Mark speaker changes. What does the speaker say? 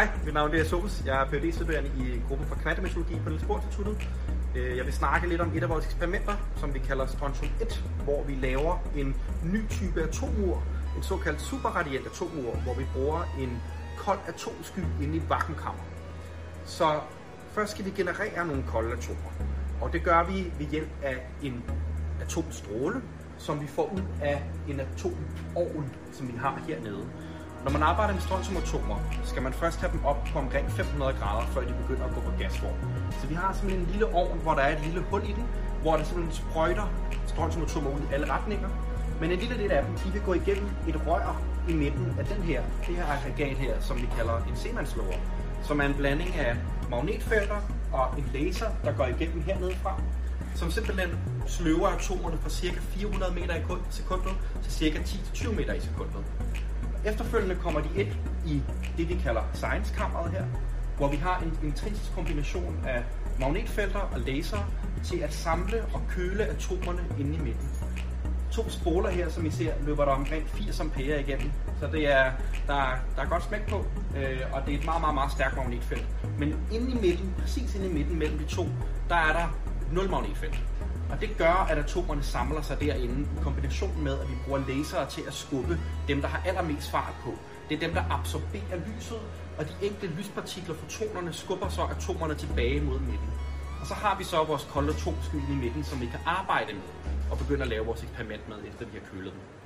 Speaker 1: Hej, mit navn er Sofus. Jeg er phd studerende i gruppen for kvantemeteorologi på Niels Bohr Instituttet. Øh, jeg vil snakke lidt om et af vores eksperimenter, som vi kalder Strontium 1, hvor vi laver en ny type atomur, en såkaldt superradiant atomur, hvor vi bruger en kold atomsky inde i et vakuumkammer. Så først skal vi generere nogle kolde atomer, og det gør vi ved hjælp af en atomstråle, som vi får ud af en atomovn, som vi har hernede. Når man arbejder med strontiumatomer, skal man først have dem op på omkring 500 grader, før de begynder at gå på gasform. Så vi har simpelthen en lille ovn, hvor der er et lille hul i den, hvor der simpelthen sprøjter strontiumatomer ud i alle retninger. Men en lille del af dem, de vil gå igennem et rør i midten af den her, det her aggregat her, som vi kalder en semandslåger, som er en blanding af magnetfelter og en laser, der går igennem hernede fra, som simpelthen sløver atomerne fra ca. 400 meter i sekundet til ca. 10-20 meter i sekundet. Efterfølgende kommer de ind i det, vi kalder science-kammeret her, hvor vi har en intrinsisk kombination af magnetfelter og laser til at samle og køle atomerne inde i midten. To spoler her, som I ser, løber der omkring 80 ampere igennem, så det er, der, der er godt smæk på, øh, og det er et meget, meget, meget stærkt magnetfelt. Men inde i midten, præcis inde i midten mellem de to, der er der nul magnetfelt. Og det gør, at atomerne samler sig derinde i kombination med, at vi bruger lasere til at skubbe dem, der har allermest fart på. Det er dem, der absorberer lyset, og de enkelte lyspartikler, fotonerne, skubber så atomerne tilbage mod midten. Og så har vi så vores kolde atomsky i midten, som vi kan arbejde med og begynde at lave vores eksperiment med, efter vi har kølet dem.